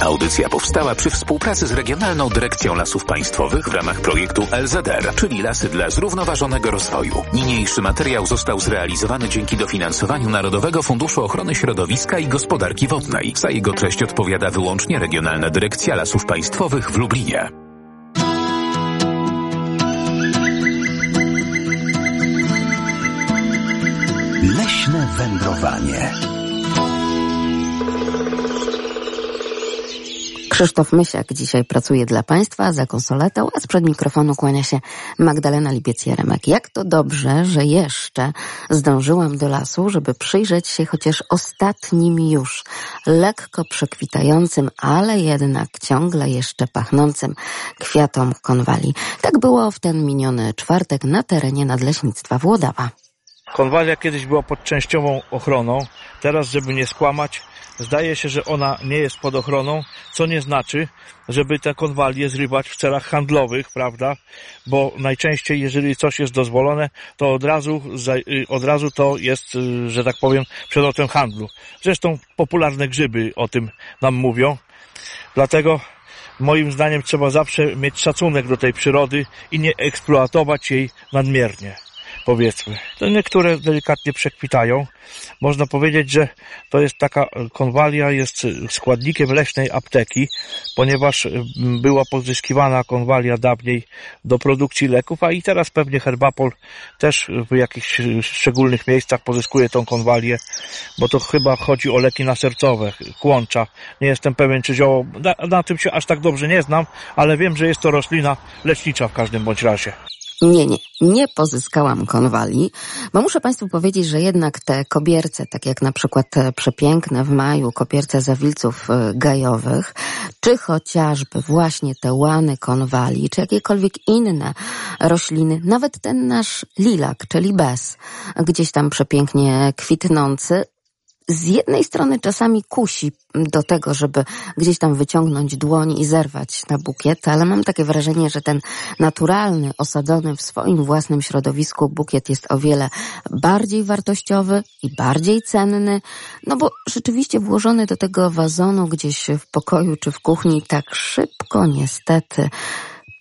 Audycja powstała przy współpracy z Regionalną Dyrekcją Lasów Państwowych w ramach projektu LZR, czyli Lasy dla Zrównoważonego Rozwoju. Niniejszy materiał został zrealizowany dzięki dofinansowaniu Narodowego Funduszu Ochrony Środowiska i Gospodarki Wodnej. Za jego treść odpowiada wyłącznie Regionalna Dyrekcja Lasów Państwowych w Lublinie. Leśne wędrowanie. Krzysztof Mysiak dzisiaj pracuje dla Państwa za konsoletą, a sprzed mikrofonu kłania się Magdalena Lipiec-Jaremek. Jak to dobrze, że jeszcze zdążyłam do lasu, żeby przyjrzeć się chociaż ostatnim już lekko przekwitającym, ale jednak ciągle jeszcze pachnącym kwiatom konwali. Tak było w ten miniony czwartek na terenie Nadleśnictwa Włodawa. Konwalia kiedyś była pod częściową ochroną. Teraz, żeby nie skłamać, zdaje się, że ona nie jest pod ochroną, co nie znaczy, żeby te konwalie zrywać w celach handlowych, prawda? Bo najczęściej, jeżeli coś jest dozwolone, to od razu, y, od razu to jest, y, że tak powiem, przedmiotem handlu. Zresztą popularne grzyby o tym nam mówią. Dlatego moim zdaniem trzeba zawsze mieć szacunek do tej przyrody i nie eksploatować jej nadmiernie powiedzmy. To niektóre delikatnie przekwitają. Można powiedzieć, że to jest taka konwalia, jest składnikiem leśnej apteki, ponieważ mm, była pozyskiwana konwalia dawniej do produkcji leków, a i teraz pewnie Herbapol też w jakichś szczególnych miejscach pozyskuje tą konwalię, bo to chyba chodzi o leki nasercowe, kłącza. Nie jestem pewien, czy zioło, na, na tym się aż tak dobrze nie znam, ale wiem, że jest to roślina lecznicza w każdym bądź razie. Nie, nie, nie pozyskałam konwali, bo muszę Państwu powiedzieć, że jednak te kobierce, tak jak na przykład te przepiękne w maju kobierce zawilców e, gajowych, czy chociażby właśnie te łany konwali, czy jakiekolwiek inne rośliny, nawet ten nasz lilak, czyli bez, gdzieś tam przepięknie kwitnący, z jednej strony czasami kusi do tego, żeby gdzieś tam wyciągnąć dłoń i zerwać na bukiet, ale mam takie wrażenie, że ten naturalny, osadzony w swoim własnym środowisku bukiet jest o wiele bardziej wartościowy i bardziej cenny, no bo rzeczywiście włożony do tego wazonu gdzieś w pokoju czy w kuchni tak szybko niestety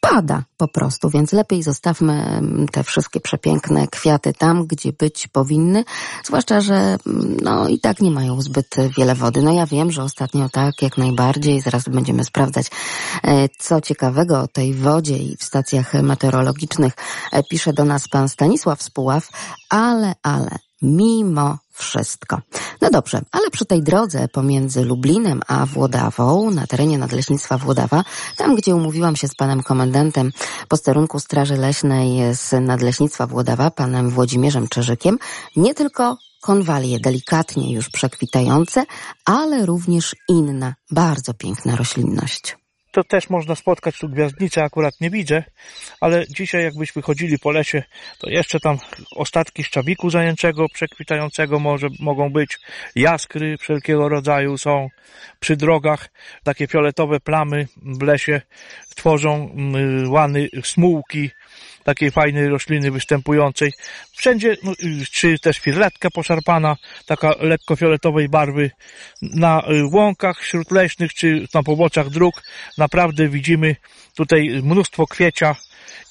pada po prostu, więc lepiej zostawmy mm, te wszystkie przepiękne kwiaty tam, gdzie być powinny, zwłaszcza, że mm, no i tak nie mają zbyt wiele wody. No ja wiem, że ostatnio tak, jak najbardziej, zaraz będziemy sprawdzać, e, co ciekawego o tej wodzie i w stacjach meteorologicznych e, pisze do nas pan Stanisław Spuław, ale, ale, mimo wszystko. No dobrze, ale przy tej drodze pomiędzy Lublinem a Włodawą, na terenie Nadleśnictwa Włodawa, tam gdzie umówiłam się z panem komendantem posterunku Straży Leśnej z Nadleśnictwa Włodawa, panem Włodzimierzem Czerzykiem, nie tylko konwalie delikatnie już przekwitające, ale również inna, bardzo piękna roślinność to też można spotkać tu gwiazdnice, akurat nie widzę, ale dzisiaj jakbyśmy chodzili po lesie, to jeszcze tam ostatki szczawiku zajęczego, przekwitającego może, mogą być, jaskry wszelkiego rodzaju są przy drogach, takie fioletowe plamy w lesie tworzą mm, łany smułki, takiej fajnej rośliny występującej. Wszędzie, no, czy też firletka poszarpana, taka lekko fioletowej barwy. Na y, łąkach śródleśnych, czy na poboczach dróg naprawdę widzimy tutaj mnóstwo kwiecia,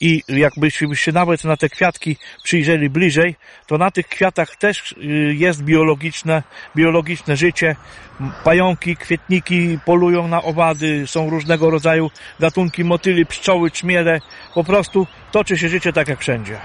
i jakbyśmy się nawet na te kwiatki przyjrzeli bliżej, to na tych kwiatach też y, jest biologiczne, biologiczne życie. Pająki, kwietniki polują na owady, są różnego rodzaju gatunki motyli, pszczoły, czmiele. Po prostu toczy się życie tak jak wszędzie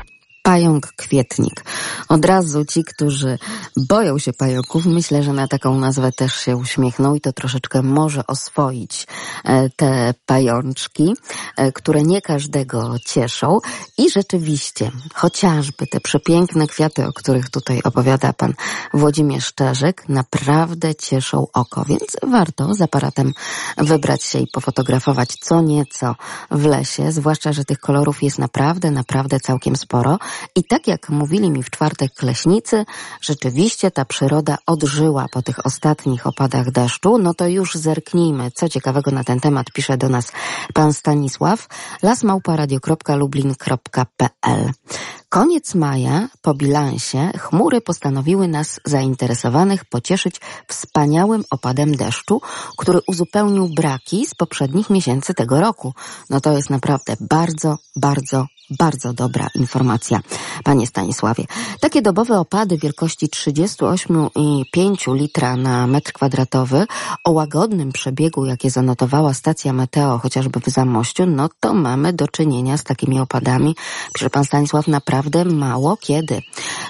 pająk kwietnik. Od razu ci, którzy boją się pająków, myślę, że na taką nazwę też się uśmiechną i to troszeczkę może oswoić e, te pajączki, e, które nie każdego cieszą. I rzeczywiście, chociażby te przepiękne kwiaty, o których tutaj opowiada pan Włodzimierz Szczerzyk, naprawdę cieszą oko, więc warto z aparatem wybrać się i pofotografować co nieco w lesie, zwłaszcza, że tych kolorów jest naprawdę, naprawdę całkiem sporo. I tak jak mówili mi w czwartek leśnicy, rzeczywiście ta przyroda odżyła po tych ostatnich opadach deszczu, no to już zerknijmy, co ciekawego na ten temat pisze do nas pan Stanisław, lasmałparadio.lublin.pl. Koniec maja, po bilansie, chmury postanowiły nas zainteresowanych pocieszyć wspaniałym opadem deszczu, który uzupełnił braki z poprzednich miesięcy tego roku. No to jest naprawdę bardzo, bardzo bardzo dobra informacja, panie Stanisławie. Takie dobowe opady wielkości 38,5 litra na metr kwadratowy o łagodnym przebiegu, jakie zanotowała stacja Meteo, chociażby w Zamościu, no to mamy do czynienia z takimi opadami, pisze pan Stanisław, naprawdę mało kiedy.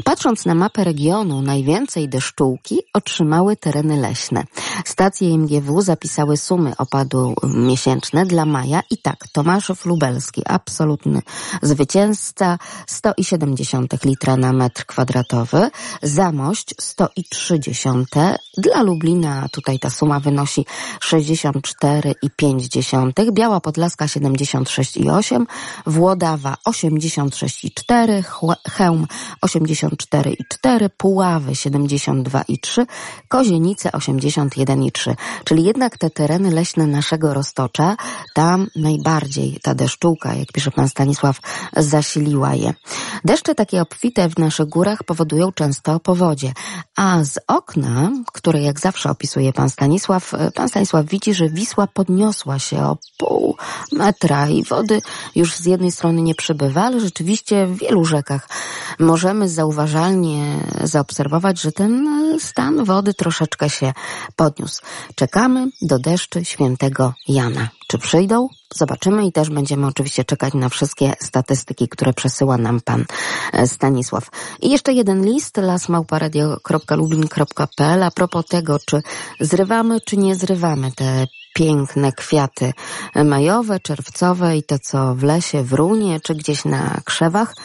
Patrząc na mapę regionu, najwięcej deszczułki otrzymały tereny leśne. Stacje MGW zapisały sumy opadu miesięczne dla maja i tak, Tomaszów Lubelski, absolutny zwycięzca 1,7 litra na metr kwadratowy, Zamość 103, dla Lublina tutaj ta suma wynosi 64,5, Biała Podlaska 76,8, Włodawa 86,4, Chełm 84,4, Puławy 72,3, Kozienice 81,3. Czyli jednak te tereny leśne naszego Roztocza, tam najbardziej ta deszczułka, jak pisze pan Stanisław, zasiliła je. Deszcze takie obfite w naszych górach powodują często powodzie, a z okna, które jak zawsze opisuje pan Stanisław, pan Stanisław widzi, że Wisła podniosła się o pół metra i wody już z jednej strony nie przybywa, ale rzeczywiście wielu rzekach możemy zauważalnie zaobserwować, że ten stan wody troszeczkę się podniósł. Czekamy do deszczy świętego Jana. Czy przyjdą? Zobaczymy i też będziemy oczywiście czekać na wszystkie statystyki, które przesyła nam pan e, Stanisław. I jeszcze jeden list, lasmałparadio.lublin.pl a propos tego, czy zrywamy, czy nie zrywamy te piękne kwiaty majowe, czerwcowe i to, co w lesie, w runie, czy gdzieś na krzewach.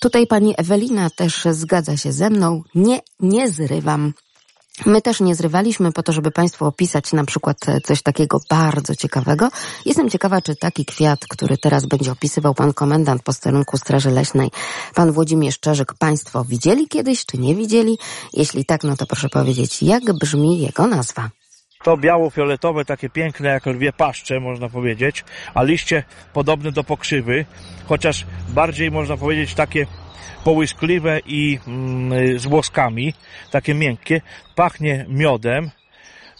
Tutaj pani Ewelina też zgadza się ze mną. Nie, nie zrywam. My też nie zrywaliśmy po to, żeby Państwu opisać na przykład coś takiego bardzo ciekawego. Jestem ciekawa, czy taki kwiat, który teraz będzie opisywał Pan Komendant Posterunku Straży Leśnej, Pan Włodzimierz Czerzyk, Państwo widzieli kiedyś, czy nie widzieli? Jeśli tak, no to proszę powiedzieć, jak brzmi jego nazwa? To biało-fioletowe, takie piękne jak lwie paszcze, można powiedzieć, a liście podobne do pokrzywy, chociaż bardziej można powiedzieć takie połyskliwe i mm, z włoskami, takie miękkie, pachnie miodem.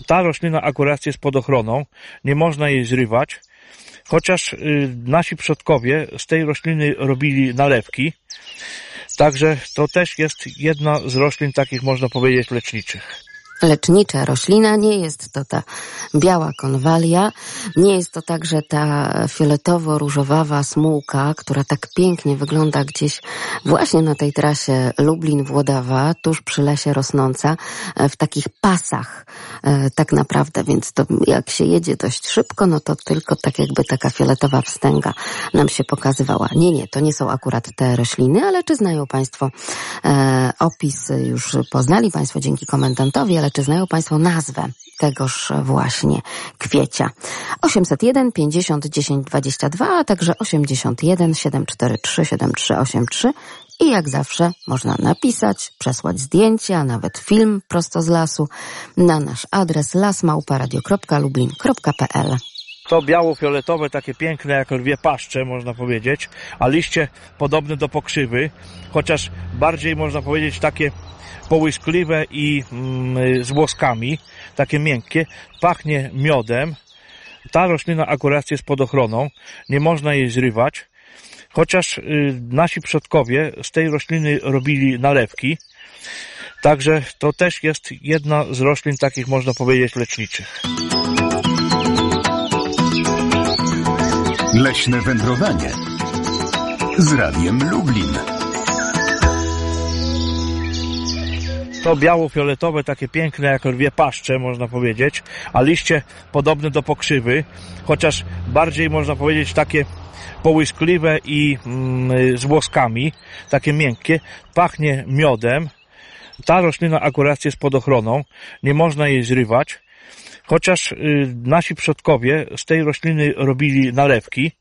Ta roślina akurat jest pod ochroną, nie można jej zrywać, chociaż y, nasi przodkowie z tej rośliny robili nalewki, także to też jest jedna z roślin takich, można powiedzieć, leczniczych lecznicza roślina, nie jest to ta biała konwalia, nie jest to także ta fioletowo-różowawa smułka, która tak pięknie wygląda gdzieś właśnie na tej trasie Lublin-Włodawa, tuż przy lesie rosnąca, e, w takich pasach e, tak naprawdę, więc to jak się jedzie dość szybko, no to tylko tak jakby taka fioletowa wstęga nam się pokazywała. Nie, nie, to nie są akurat te rośliny, ale czy znają Państwo e, opis, już poznali Państwo dzięki komendantowi, ale czy znają Państwo nazwę tegoż właśnie kwiecia? 801 50 10 22, a także 81 743 7383 i jak zawsze można napisać, przesłać zdjęcia, nawet film prosto z lasu na nasz adres lasmałparadio.lublin.pl to biało-fioletowe, takie piękne jak lwie paszcze, można powiedzieć, a liście podobne do pokrzywy, chociaż bardziej można powiedzieć takie połyskliwe i mm, z włoskami, takie miękkie, pachnie miodem. Ta roślina akurat jest pod ochroną, nie można jej zrywać, chociaż y, nasi przodkowie z tej rośliny robili nalewki, także to też jest jedna z roślin takich, można powiedzieć, leczniczych. Leśne wędrowanie z Radiem Lublin. To biało-fioletowe, takie piękne jak lwie paszcze, można powiedzieć, a liście podobne do pokrzywy, chociaż bardziej można powiedzieć takie połyskliwe i mm, z włoskami, takie miękkie, pachnie miodem. Ta roślina akurat jest pod ochroną, nie można jej zrywać, chociaż y, nasi przodkowie z tej rośliny robili nalewki,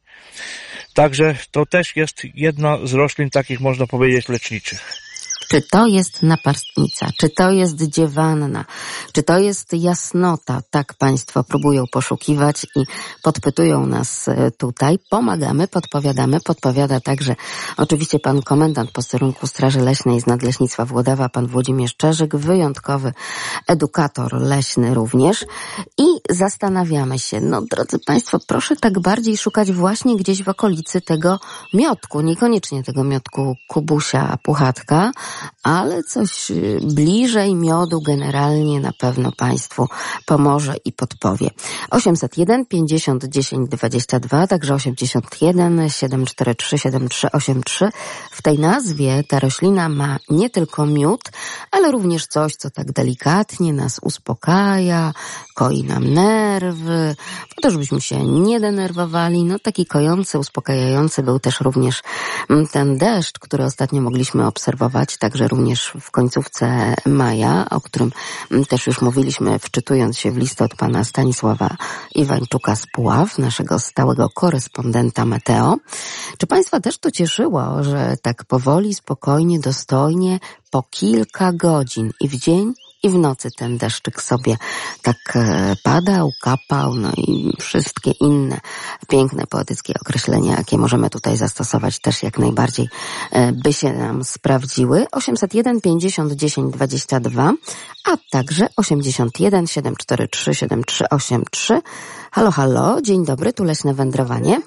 także to też jest jedna z roślin takich, można powiedzieć, leczniczych. Czy to jest naparstnica? Czy to jest dziewanna? Czy to jest jasnota? Tak Państwo próbują poszukiwać i podpytują nas e, tutaj. Pomagamy, podpowiadamy. Podpowiada także oczywiście pan komendant posterunku Straży Leśnej z Nadleśnictwa Włodawa, pan Włodzimierz Czerzyk, wyjątkowy edukator leśny również. I zastanawiamy się, no drodzy Państwo, proszę tak bardziej szukać właśnie gdzieś w okolicy tego miotku, niekoniecznie tego miotku Kubusia, Puchatka, ale coś y, bliżej miodu generalnie na pewno Państwu pomoże i podpowie. 801 50 10 22, także 81 743 7383. W tej nazwie ta roślina ma nie tylko miód, ale również coś, co tak delikatnie nas uspokaja, koi nam nerwy, po to, żebyśmy się nie denerwowali. No taki kojący, uspokajający był też również mm, ten deszcz, który ostatnio mogliśmy obserwować, także również w końcówce maja, o którym mm, też już mówiliśmy, wczytując się w list od pana Stanisława Iwańczuka z Puław, naszego stałego korespondenta Meteo. Czy państwa też to cieszyło, że tak powoli, spokojnie, dostojnie, po kilka godzin i w dzień i w nocy ten deszczyk sobie tak e, padał, kapał, no i wszystkie inne piękne poetyckie określenia, jakie możemy tutaj zastosować, też jak najbardziej e, by się nam sprawdziły. 801 50 10 22, a także 81 743 7383. Halo, halo, dzień dobry, tu Leśne Wędrowanie.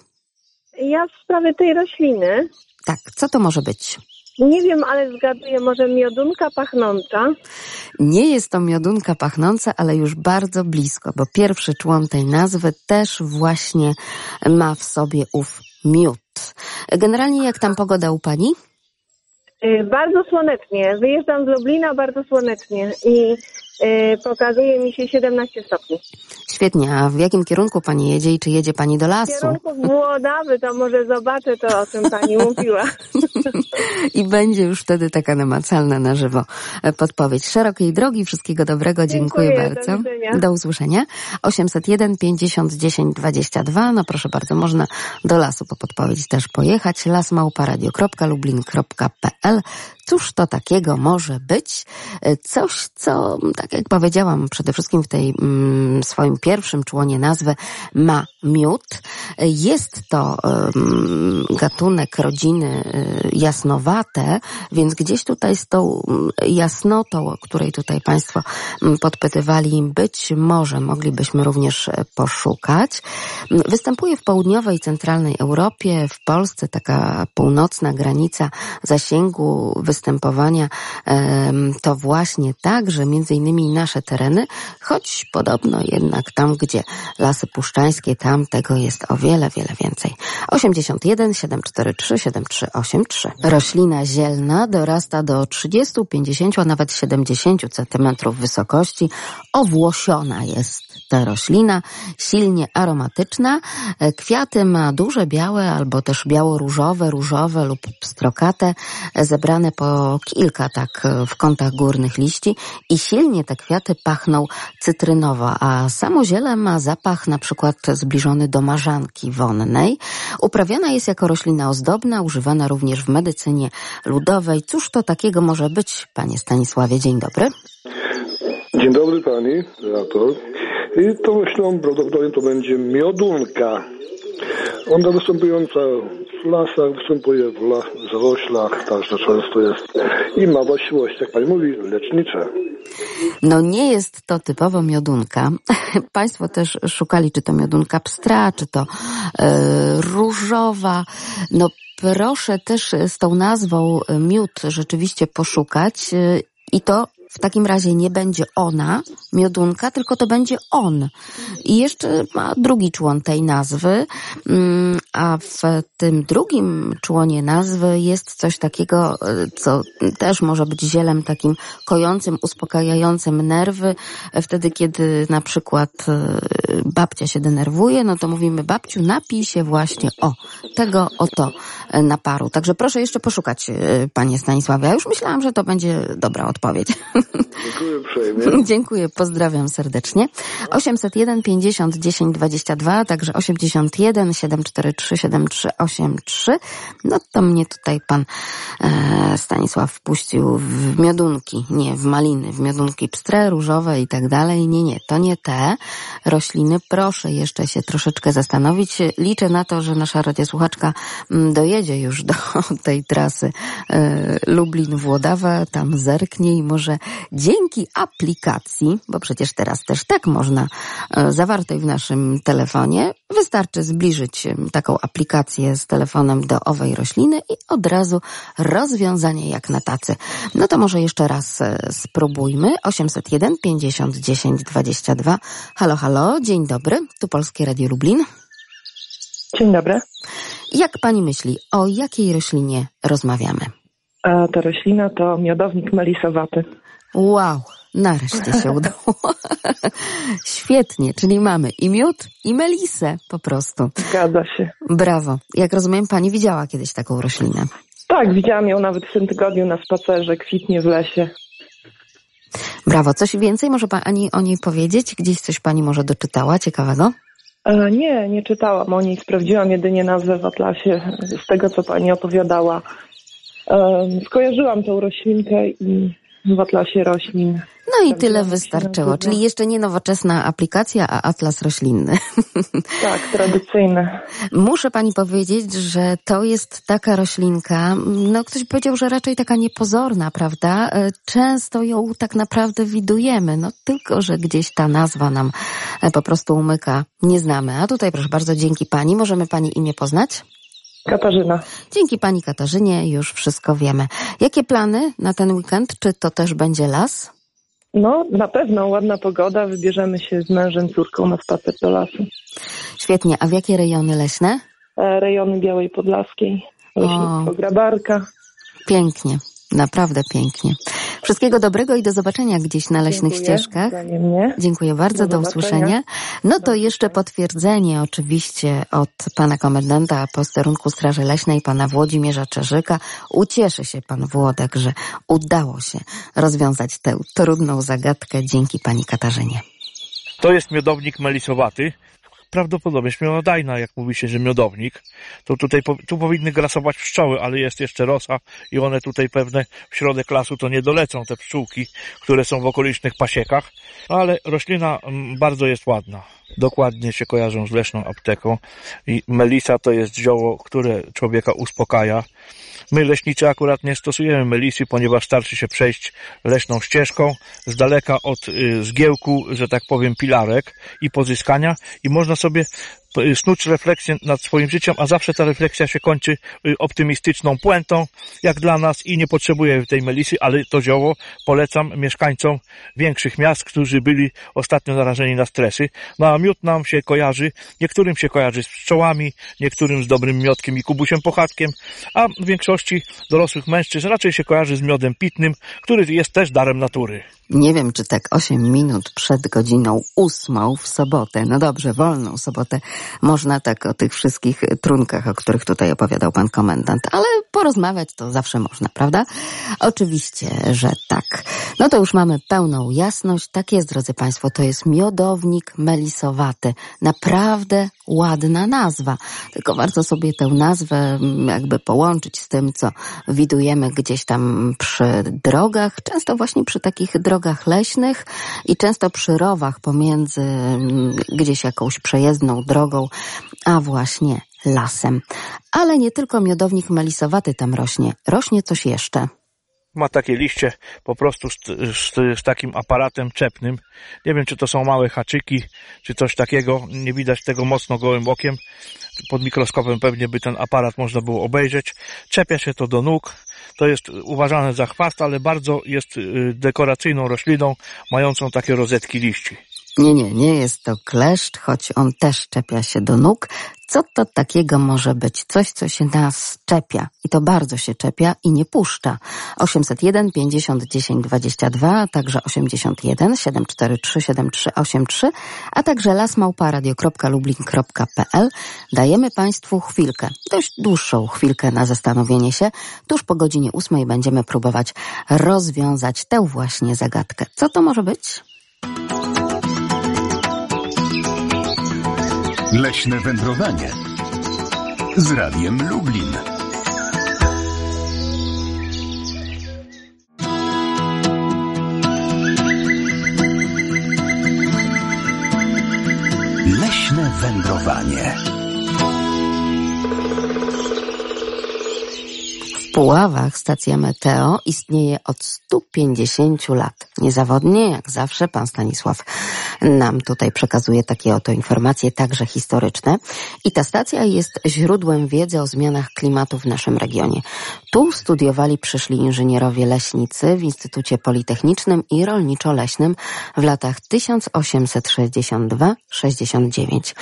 Ja w sprawie tej rośliny. Tak, co to może być? Nie wiem, ale zgaduję, może miodunka pachnąca. Nie jest to miodunka pachnąca, ale już bardzo blisko, bo pierwszy człon tej nazwy też właśnie ma w sobie ów miód. Generalnie jak tam pogoda u Pani? Y, Bardzo słonecznie. Wyjeżdżam z Lublina bardzo słonecznie i y, pokazuje mi się 17 stopni. Świetnie, a w jakim kierunku Pani jedzie i czy jedzie Pani do W lasu? kierunku Włodawy to może zobaczę to, o czym pani mówiła. I będzie już wtedy taka namacalna na żywo podpowiedź. Szerokiej drogi, wszystkiego dobrego, dziękuję, Dziękuję, do bardzo. widzenia. Do usłyszenia. 801 50 10 22, no proszę bardzo, można do lasu po podpowiedź też pojechać. lasmałparadio.lublin.pl Cóż to takiego może być? Coś, co, tak jak powiedziałam, przede wszystkim w tej mm, swoim pierwszym członie nazwy ma miód. Jest to gatunek rodziny e, jasnowate, więc gdzieś tutaj z tą jasnotą, o której tutaj Państwo podpytywali, być może moglibyśmy również e, poszukać. Występuje w południowej i centralnej Europie, w Polsce taka północna granica zasięgu występowania to właśnie także między innymi nasze tereny, choć podobno jednak tam, gdzie lasy puszczańskie, tam tego jest o wiele, wiele więcej. 81 743 7383. Roślina zielna dorasta do 30, 50, a nawet 70 centymetrów wysokości. Owłosiona jest ta roślina, silnie aromatyczna. E, Kwiaty ma duże białe albo też biało-różowe, różowe lub pstrokate, e, zebrane po kilka tak e, w kątach górnych liści i silnie te kwiaty pachną cytrynowo, a samo ziele ma zapach na przykład zbliżony do marzanki wonnej. Uprawiana jest jako roślina ozdobna, używana również w medycynie ludowej. Cóż to takiego może być, panie Stanisławie? Dzień dobry. Dzień dobry pani redaktor. I tą rośliną prawdopodobnie to będzie miodunka. Ona występująca w lasach, występuje w las, zaroślach, także często jest i ma właściwości, jak pani mówi, lecznicze. No nie jest to typowo miodunka. Państwo też szukali, czy to miodunka pstra, czy to e, różowa. No proszę też z tą nazwą e, miód rzeczywiście poszukać e, i to w takim razie nie będzie ona, miodunka, tylko to będzie on. I jeszcze ma drugi człon tej nazwy, mm, a w tym drugim członie nazwy jest coś takiego, e, co też może być zielem takim kojącym, uspokajającym nerwy. E, Wtedy, kiedy na przykład e, babcia się denerwuje, no to mówimy babciu, napij się właśnie o tego oto e, naparu. Także proszę jeszcze poszukać, panie Stanisławie. Ja już myślałam, że to będzie dobra odpowiedź. Dziękuję uprzejmie. Dziękuję, pozdrawiam serdecznie. 801 50 10 22, także 81 743 7383. No to mnie tutaj pan e, Stanisław wpuścił w miodunki, nie w maliny, w miodunki pstre, różowe i tak dalej. Nie, nie, to nie te rośliny. Proszę jeszcze się troszeczkę zastanowić. Liczę na to, że nasza radiosłuchaczka mm, dojedzie już do tej trasy e, Lublin-Włodawa, tam zerknie i może dzięki aplikacji, bo przecież teraz też tak można, e, zawartej w naszym telefonie, wystarczy zbliżyć taką aplikację z telefonem do owej rośliny i od razu rozwiązanie jak na tacy. No to może jeszcze raz e, spróbujmy. 801 50 10 22. Halo, halo, dzień dobry. Tu Polskie Radio Lublin. Dzień dobry. Jak pani myśli, o jakiej roślinie rozmawiamy? A ta roślina to miodownik melisowaty. Wow, nareszcie się udało. Świetnie, czyli mamy i miód, i melisę po prostu. Zgadza się. Brawo. Jak rozumiem, pani widziała kiedyś taką roślinę. Tak, widziałam ją nawet w tym tygodniu na spacerze, kwitnie w lesie. Brawo. Coś więcej może pani o niej powiedzieć? Gdzieś coś pani może doczytała ciekawego? E, nie, nie czytałam o niej, sprawdziłam jedynie nazwę w atlasie z tego, co pani opowiadała. E, skojarzyłam tą roślinkę i w atlasie roślin. No i tyle wystarczyło. Czyli jeszcze nie nowoczesna aplikacja, a atlas roślinny. Tak, tradycyjne. Muszę pani powiedzieć, że to jest taka roślinka, no ktoś powiedział, że raczej taka niepozorna, prawda? E, Często ją tak naprawdę widujemy, no tylko, że gdzieś ta nazwa nam e, po prostu umyka. Nie znamy. A tutaj proszę bardzo, dzięki pani. Możemy pani imię poznać? Katarzyna. Dzięki pani Katarzynie już wszystko wiemy. Jakie plany na ten weekend? Czy to też będzie las? No, na pewno ładna pogoda. Wybierzemy się z mężem, córką na spacer do lasu. Świetnie. A w jakie rejony leśne? E, Rejony Białej Podlaskiej, leśnictwo Grabarka. Pięknie. Naprawdę pięknie. Wszystkiego dobrego i do zobaczenia gdzieś na leśnych Dziękuję. ścieżkach. Dziękuję bardzo, do, Do usłyszenia. No to jeszcze potwierdzenie oczywiście od pana komendanta posterunku Straży Leśnej, pana Włodzimierza Czerzyka. Ucieszy się pan Włodek, że udało się rozwiązać tę trudną zagadkę dzięki pani Katarzynie. To jest miodownik melisowaty. Prawdopodobnie śmielodajna, jak mówi się, że miodownik. To tutaj tu powinny grasować pszczoły, ale jest jeszcze rosa i one tutaj pewne w środek lasu to nie dolecą, te pszczółki, które są w okolicznych pasiekach. Ale roślina mm, bardzo jest ładna. Dokładnie się kojarzą z leśną apteką. I melisa to jest zioło, które człowieka uspokaja. My leśnicy akurat nie stosujemy melisy, ponieważ starczy się przejść leśną ścieżką z daleka od y, zgiełku, że tak powiem, pilarek i pozyskania i można sobie snuć refleksję nad swoim życiem, a zawsze ta refleksja się kończy y, optymistyczną puentą, jak dla nas i nie potrzebuję tej melisy, ale to zioło polecam mieszkańcom większych miast, którzy byli ostatnio narażeni na stresy. No a miód nam się kojarzy, niektórym się kojarzy z pszczołami, niektórym z dobrym miodkiem i kubusiem pochatkiem, a w większości dorosłych mężczyzn raczej się kojarzy z miodem pitnym, który jest też darem natury. Nie wiem, czy tak 8 minut przed godziną ósmą w sobotę, no dobrze, wolną sobotę, można tak o tych wszystkich trunkach, o których tutaj opowiadał pan komendant, ale porozmawiać to zawsze można, prawda? Oczywiście, że tak. No to już mamy pełną jasność. Tak jest, drodzy państwo, to jest miodownik melisowaty. Naprawdę ładna nazwa. Tylko warto sobie tę nazwę mm, jakby połączyć z tym, co widujemy gdzieś tam przy drogach, często właśnie przy takich drogach leśnych i często przy rowach pomiędzy mm, gdzieś jakąś przejezdną drogą, a właśnie lasem. Ale nie tylko miodownik melisowaty tam rośnie, rośnie coś jeszcze. Ma takie liście po prostu z, z, z takim aparatem czepnym. Nie wiem, czy to są małe haczyki, czy coś takiego. Nie widać tego mocno gołym okiem. Pod mikroskopem pewnie by ten aparat można było obejrzeć. Czepia się to do nóg. To jest uważane za chwast, ale bardzo jest y, dekoracyjną rośliną, mającą takie rozetki liści. Nie, nie, nie jest to kleszcz, choć on też czepia się do nóg. Co to takiego może być? Coś, co się nas czepia. I to bardzo się czepia i nie puszcza. 801 50 10 22, a także 81 743 7383, a także lasmałparadio.lublin.pl. Dajemy Państwu chwilkę, dość dłuższą chwilkę na zastanowienie się. Tuż po godzinie ósmej będziemy próbować rozwiązać tę właśnie zagadkę. Co to może być? Leśne wędrowanie z Radiem Lublin. Leśne wędrowanie. Puławach stacja Meteo istnieje od 150 lat. Niezawodnie, jak zawsze, pan Stanisław nam tutaj przekazuje takie oto informacje, także historyczne. I ta stacja jest źródłem wiedzy o zmianach klimatu w naszym regionie. Tu studiowali przyszli inżynierowie leśnicy w Instytucie Politechnicznym i Rolniczo-Leśnym w latach 1862-69.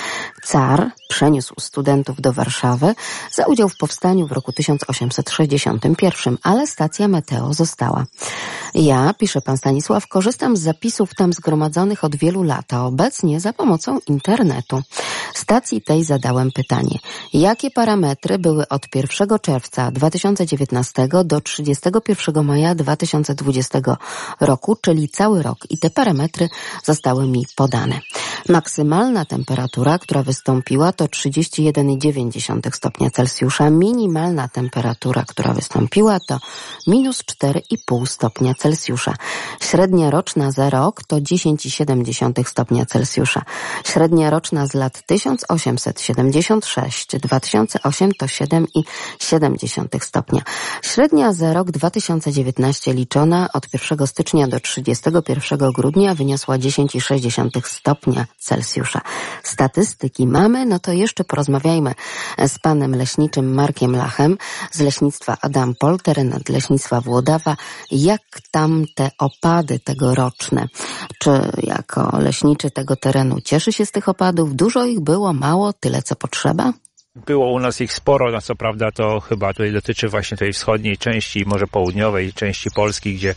Car przeniósł studentów do Warszawy za udział w powstaniu w roku 1861, ale stacja Meteo została. Ja, pisze pan Stanisław, korzystam z zapisów tam zgromadzonych od wielu lat, a obecnie za pomocą internetu. Stacji tej zadałem pytanie, jakie parametry były od 1 czerwca 2019 do 31 maja 2020 roku, czyli cały rok i te parametry zostały mi podane. Maksymalna temperatura, która wystąpiła to 31,9 stopnia Celsjusza, minimalna temperatura, która wystąpiła to minus 4,5 stopnia Celsjusza. Średnia roczna za rok to 10,7 stopnia Celsjusza. Średnia roczna z lat 1876-2008 to 7,7 stopnia. Średnia za rok 2019 liczona od 1 stycznia do 31 grudnia wyniosła 10,6 stopnia Celsjusza. Statystyki mamy, no to jeszcze porozmawiajmy z panem leśniczym Markiem Lachem z leśnictwa Adam Polter, nadleśnictwa Włodawa. Jak tam te opady tegoroczne? Czy jako leśniczy tego terenu cieszy się z tych opadów? Dużo ich było, mało, tyle co potrzeba? Było u nas ich sporo, no co prawda to chyba tutaj dotyczy właśnie tej wschodniej części, może południowej części Polski, gdzie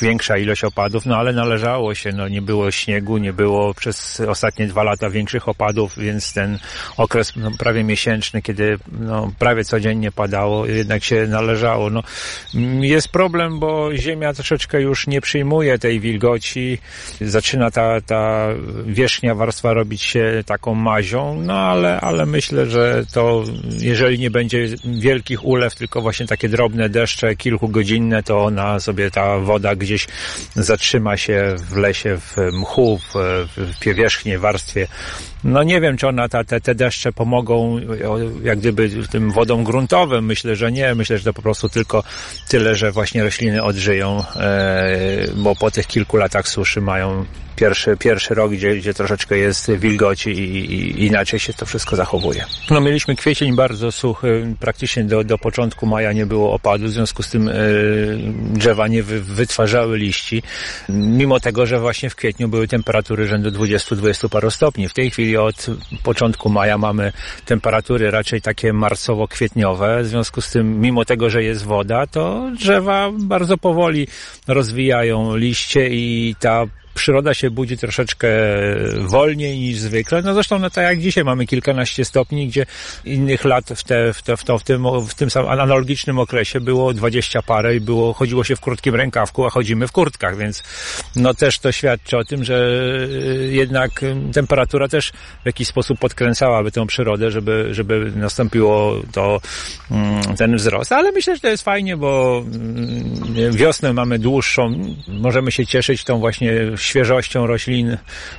większa ilość opadów, no ale należało się, no nie było śniegu, nie było przez ostatnie dwa lata większych opadów, więc ten okres no, prawie miesięczny, kiedy no, prawie codziennie padało, jednak się należało. No, jest problem, bo ziemia troszeczkę już nie przyjmuje tej wilgoci, zaczyna ta, ta wierzchnia warstwa robić się taką mazią, no ale, ale myślę, że to to jeżeli nie będzie wielkich ulew, tylko właśnie takie drobne deszcze, kilkugodzinne, to ona sobie ta woda gdzieś zatrzyma się w lesie, w mchu, w, w warstwie. No nie wiem, czy ona ta, te, te deszcze pomogą jak gdyby tym wodom gruntowym. Myślę, że nie. Myślę, że to po prostu tylko tyle, że właśnie rośliny odżyją, e, bo po tych kilku latach suszy mają pierwszy, pierwszy rok, gdzie, gdzie troszeczkę jest wilgoci i, i inaczej się to wszystko zachowuje. No mieliśmy kwiecień bardzo suchy, praktycznie do, do początku maja nie było opadu, w związku z tym y, drzewa nie wy, wytwarzały liści, mimo tego, że właśnie w kwietniu były temperatury rzędu 20-20 paru stopni. W tej chwili od początku maja mamy temperatury raczej takie marcowo-kwietniowe, w związku z tym mimo tego, że jest woda, to drzewa bardzo powoli rozwijają liście i ta przyroda się budzi troszeczkę wolniej niż zwykle. No zresztą no tak jak dzisiaj mamy kilkanaście stopni, gdzie innych lat w, te, w, te, w, to, w tym, w tym samym analogicznym okresie było dwadzieścia parę i było, chodziło się w krótkim rękawku, a chodzimy w kurtkach, więc no też to świadczy o tym, że y, jednak temperatura też w jakiś sposób podkręcałaby tę przyrodę, żeby, żeby nastąpiło to, mm, ten wzrost. Ale myślę, że to jest fajnie, bo mm, wiosnę mamy dłuższą, możemy się cieszyć tą właśnie świeżością roślin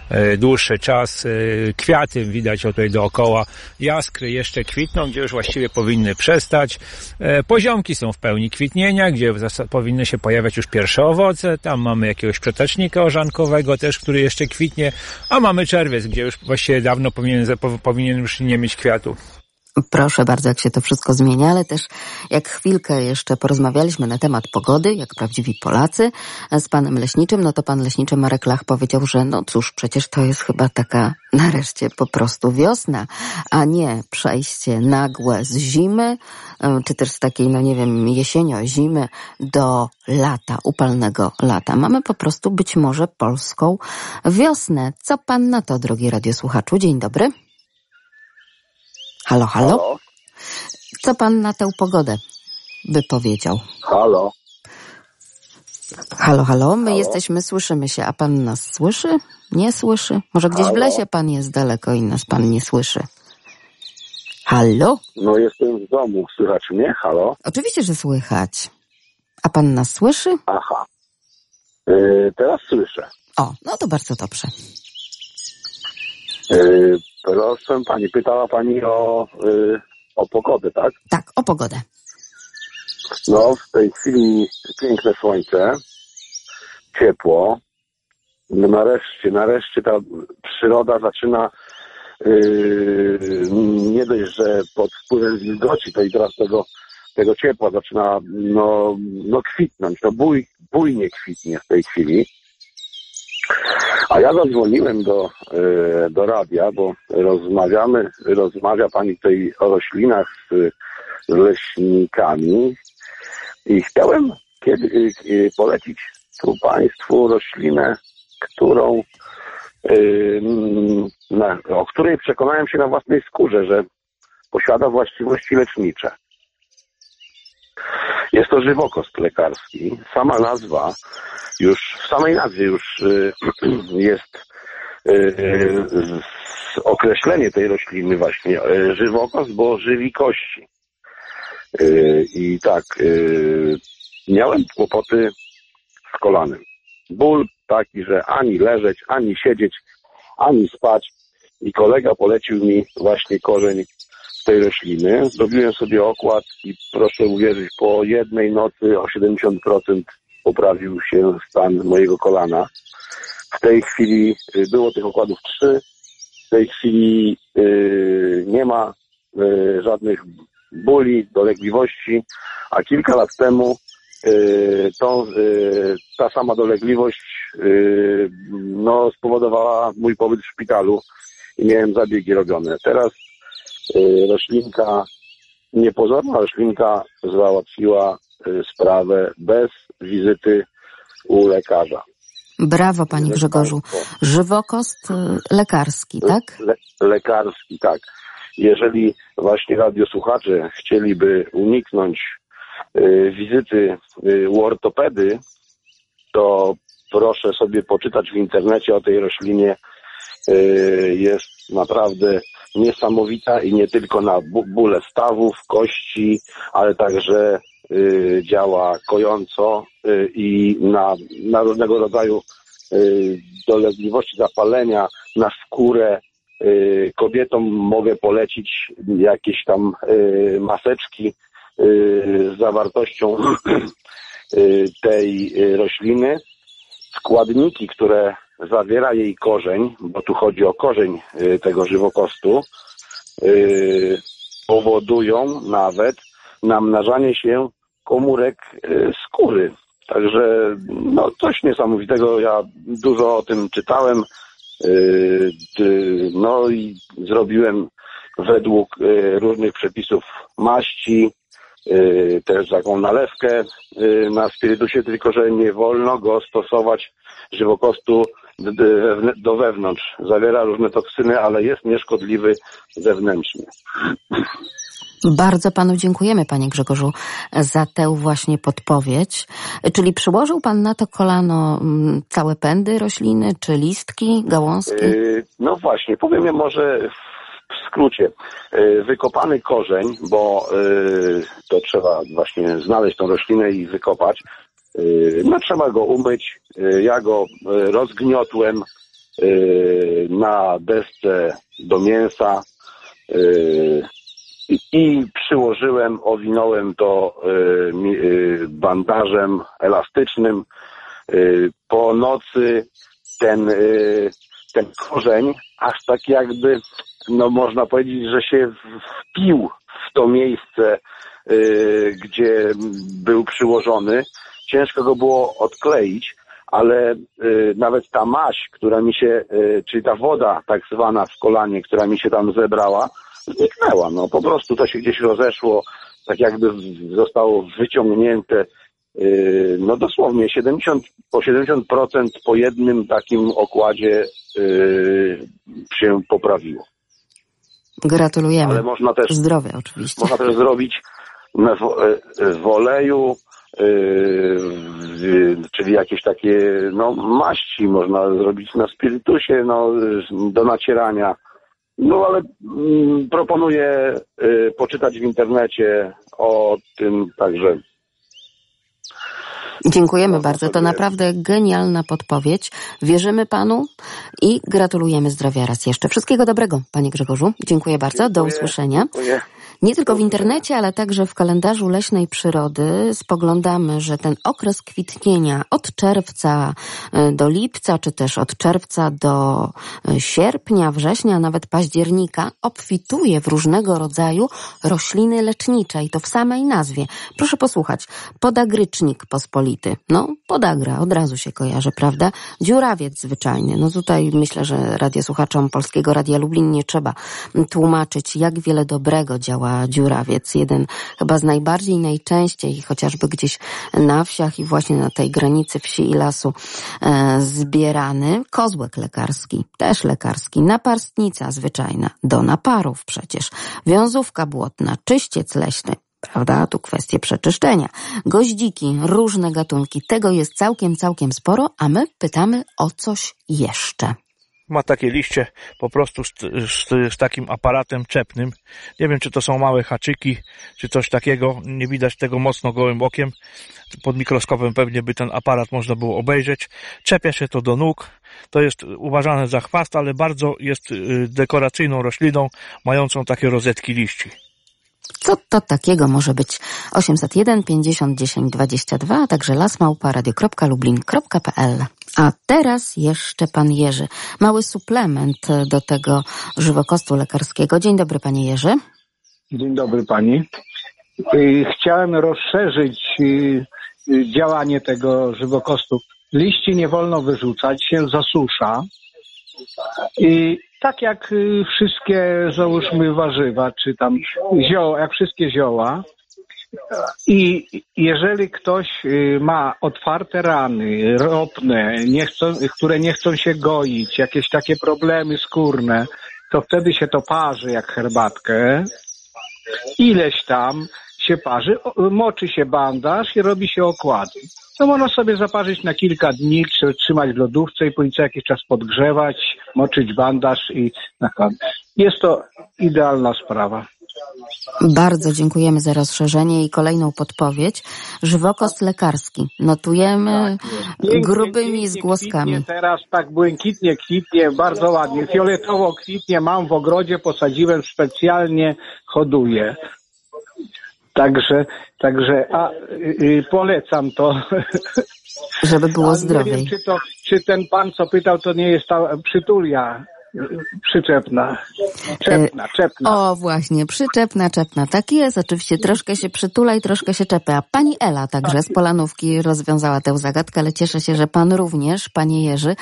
e, dłuższy czas. E, kwiaty widać tutaj dookoła. Jaskry jeszcze kwitną, gdzie już właściwie powinny przestać. E, poziomki są w pełni kwitnienia, gdzie powinny się pojawiać już pierwsze owoce. Tam mamy jakiegoś przetecznika orzankowego też, który jeszcze kwitnie. A mamy czerwiec, gdzie już właściwie dawno powinien, powinien już nie mieć kwiatu. Proszę bardzo, jak się to wszystko zmienia, ale też jak chwilkę jeszcze porozmawialiśmy na temat pogody, jak prawdziwi Polacy, z panem leśniczym, no to pan leśniczy Marek Lach powiedział, że no cóż, przecież to jest chyba taka nareszcie po prostu wiosna, a nie przejście nagłe z zimy, e, czy też z takiej, no nie wiem, jesienio-zimy do lata, upalnego lata. Mamy po prostu być może polską wiosnę. Co pan na to, drogi radiosłuchaczu? Dzień dobry. Halo, halo? Halo? Co pan na tę pogodę by powiedział? Halo? Halo, halo, my Halo? jesteśmy, słyszymy się, a pan nas słyszy? Nie słyszy? Może gdzieś w Halo? lesie pan jest daleko i nas pan nie słyszy? Halo? No jestem w domu, słychać mnie? Halo? Oczywiście, że słychać. A pan nas słyszy? Aha. Yy, teraz słyszę. O, no to bardzo dobrze. Yy, proszę pani, pytała pani o, yy, o pogodę, tak? Tak, o pogodę. No w tej chwili piękne słońce, ciepło. No nareszcie, nareszcie ta przyroda zaczyna yy, nie dość, że pod wpływem wilgoci, to i teraz tego, tego ciepła zaczyna no, no kwitnąć, no bój, bujnie kwitnie w tej chwili. A ja zadzwoniłem do, e, do radia, bo rozmawiamy, rozmawia pani tutaj o roślinach z, z leśnikami i chciałem kiedy, e, polecić tu państwu roślinę, którą, e, na, o której przekonałem się na własnej skórze, że posiada właściwości lecznicze. Jest to żywokost lekarski. Sama nazwa, już w samej nazwie już y, jest y, określenie tej rośliny właśnie. y, Żywokost, bo żywi kości. I tak, miałem kłopoty z kolanem. Ból taki, że ani leżeć, ani siedzieć, ani spać. I kolega polecił mi właśnie korzeń tej rośliny. Zrobiłem sobie okład i proszę uwierzyć, po jednej nocy o 70% poprawił się stan mojego kolana. W tej chwili y, było tych okładów trzy. W tej chwili y, nie ma y, żadnych bóli, dolegliwości, a kilka lat temu y, tą, y, ta sama dolegliwość y, no, spowodowała mój pobyt w szpitalu i miałem zabiegi robione. Teraz roślinka, niepozorna roślinka załatwiła y, sprawę bez wizyty u lekarza. Brawo, panie Grzegorzu. Żywokost y, lekarski, tak? Le, lekarski, tak. Jeżeli właśnie radiosłuchacze chcieliby uniknąć y, wizyty y, u ortopedy, to proszę sobie poczytać w internecie o tej roślinie. Y, jest naprawdę niesamowita i nie tylko na bóle stawów, kości, ale także y, działa kojąco y, i na, na różnego rodzaju dolegliwości zapalenia, na skórę. Kobietom mogę polecić jakieś tam maseczki z zawartością tej rośliny. Składniki, które zawiera jej korzeń, bo tu chodzi o korzeń y, tego żywokostu, y, powodują nawet namnażanie się komórek y, skóry. Także no, coś niesamowitego. Ja dużo o tym czytałem. No i zrobiłem według różnych przepisów maści, też taką nalewkę na spirytusie, tylko że nie wolno go stosować żywokostu do wewnątrz. Zawiera różne toksyny, ale jest nieszkodliwy zewnętrznie. Bardzo panu dziękujemy, panie Grzegorzu, za tę właśnie podpowiedź. Czyli przyłożył pan na to kolano mm, całe pędy rośliny, czy listki, gałązki? Y, No właśnie, powiem je może w skrócie. Y, Wykopany korzeń, bo y, to trzeba właśnie znaleźć tą roślinę i wykopać. Y, No trzeba go umyć. Y, Ja go y, rozgniotłem na desce do mięsa i- przyłożyłem, owinąłem to bandażem elastycznym. Po nocy ten, ten korzeń aż tak jakby no można powiedzieć, że się wpił w to miejsce, gdzie był przyłożony. Ciężko go było odkleić, ale y, nawet ta maść, która mi się, y, czyli ta woda tak zwana w kolanie, która mi się tam zebrała, zniknęła. No po prostu to się gdzieś rozeszło, tak jakby w- zostało wyciągnięte. y, No dosłownie 70, po 70% po jednym takim okładzie y, się poprawiło. Gratulujemy. Ale można też Zdrowia oczywiście. można też zrobić wo- e, w oleju, w- czyli jakieś takie no, maści można zrobić na spirytusie no, do nacierania. No ale mm, proponuję e, poczytać w internecie o tym także. Dziękujemy bardzo. To naprawdę genialna podpowiedź. Wierzymy panu i gratulujemy zdrowia raz jeszcze. Wszystkiego dobrego, panie Grzegorzu. Dziękuję bardzo. Do usłyszenia. Dziękuję. Nie tylko w internecie, ale także w kalendarzu leśnej przyrody spoglądamy, że ten okres kwitnienia od czerwca y, do lipca, czy też od czerwca do y, sierpnia, września, nawet października obfituje w różnego rodzaju rośliny lecznicze i to w samej nazwie. Proszę posłuchać. Podagrycznik pospolity. No, podagra, od razu się kojarzy, prawda? Dziurawiec zwyczajny. No tutaj myślę, że radiosłuchaczom Polskiego Radia Lublin nie trzeba tłumaczyć, jak wiele dobrego działa dziurawiec. Jeden chyba z najbardziej, najczęściej, chociażby gdzieś na wsiach i właśnie na tej granicy wsi i lasu e, zbierany. Kozłek lekarski, też lekarski. Naparstnica zwyczajna, do naparów przecież. Wiązówka błotna, czyściec leśny. Prawda? Tu kwestie przeczyszczenia. Goździki, różne gatunki. Tego jest całkiem, całkiem sporo, a my pytamy o coś jeszcze. Ma takie liście po prostu z, z, z takim aparatem czepnym. Nie wiem, czy to są małe haczyki, czy coś takiego. Nie widać tego mocno gołym okiem. Pod mikroskopem pewnie by ten aparat można było obejrzeć. Czepia się to do nóg. To jest uważane za chwast, ale bardzo jest y, dekoracyjną rośliną, mającą takie rozetki liści. Co to takiego może być? 801 50 10 22, a także lasmałpa.radio.lublin.pl. A teraz jeszcze pan Jerzy. Mały suplement do tego żywokostu lekarskiego. Dzień dobry, panie Jerzy. Dzień dobry pani. Y, Chciałem rozszerzyć y, y, działanie tego żywokostu. Liści nie wolno wyrzucać, się zasusza. I tak jak wszystkie, załóżmy, warzywa, czy tam zioła, jak wszystkie zioła. I jeżeli ktoś y, ma otwarte rany, ropne, nie chcą, które nie chcą się goić, jakieś takie problemy skórne, to wtedy się to parzy jak herbatkę ileś tam się parzy, moczy się bandaż i robi się okłady. To można sobie zaparzyć na kilka dni, tr- trzymać w lodówce i później co jakiś czas podgrzewać, moczyć bandaż i. Jest to idealna sprawa. Bardzo dziękujemy za rozszerzenie i kolejną podpowiedź. Żywokost lekarski. Notujemy Pięknie, grubymi pięknie zgłoskami. Kwitnie teraz tak błękitnie kwitnie, bardzo ładnie. Fioletowo kwitnie, mam w ogrodzie, posadziłem specjalnie, hoduję. Także, także, a y, y, polecam to. Żeby było zdrowiej. wiem, czy, to, czy ten pan, co pytał, to nie jest ta przytulia przyczepna. Czepna, czepna. O, właśnie, przyczepna, czepna. Tak jest, oczywiście troszkę się przytula i troszkę się czepia. A Pani Ela także z Polanówki rozwiązała tę zagadkę, ale cieszę się, że Pan również, Panie Jerzy.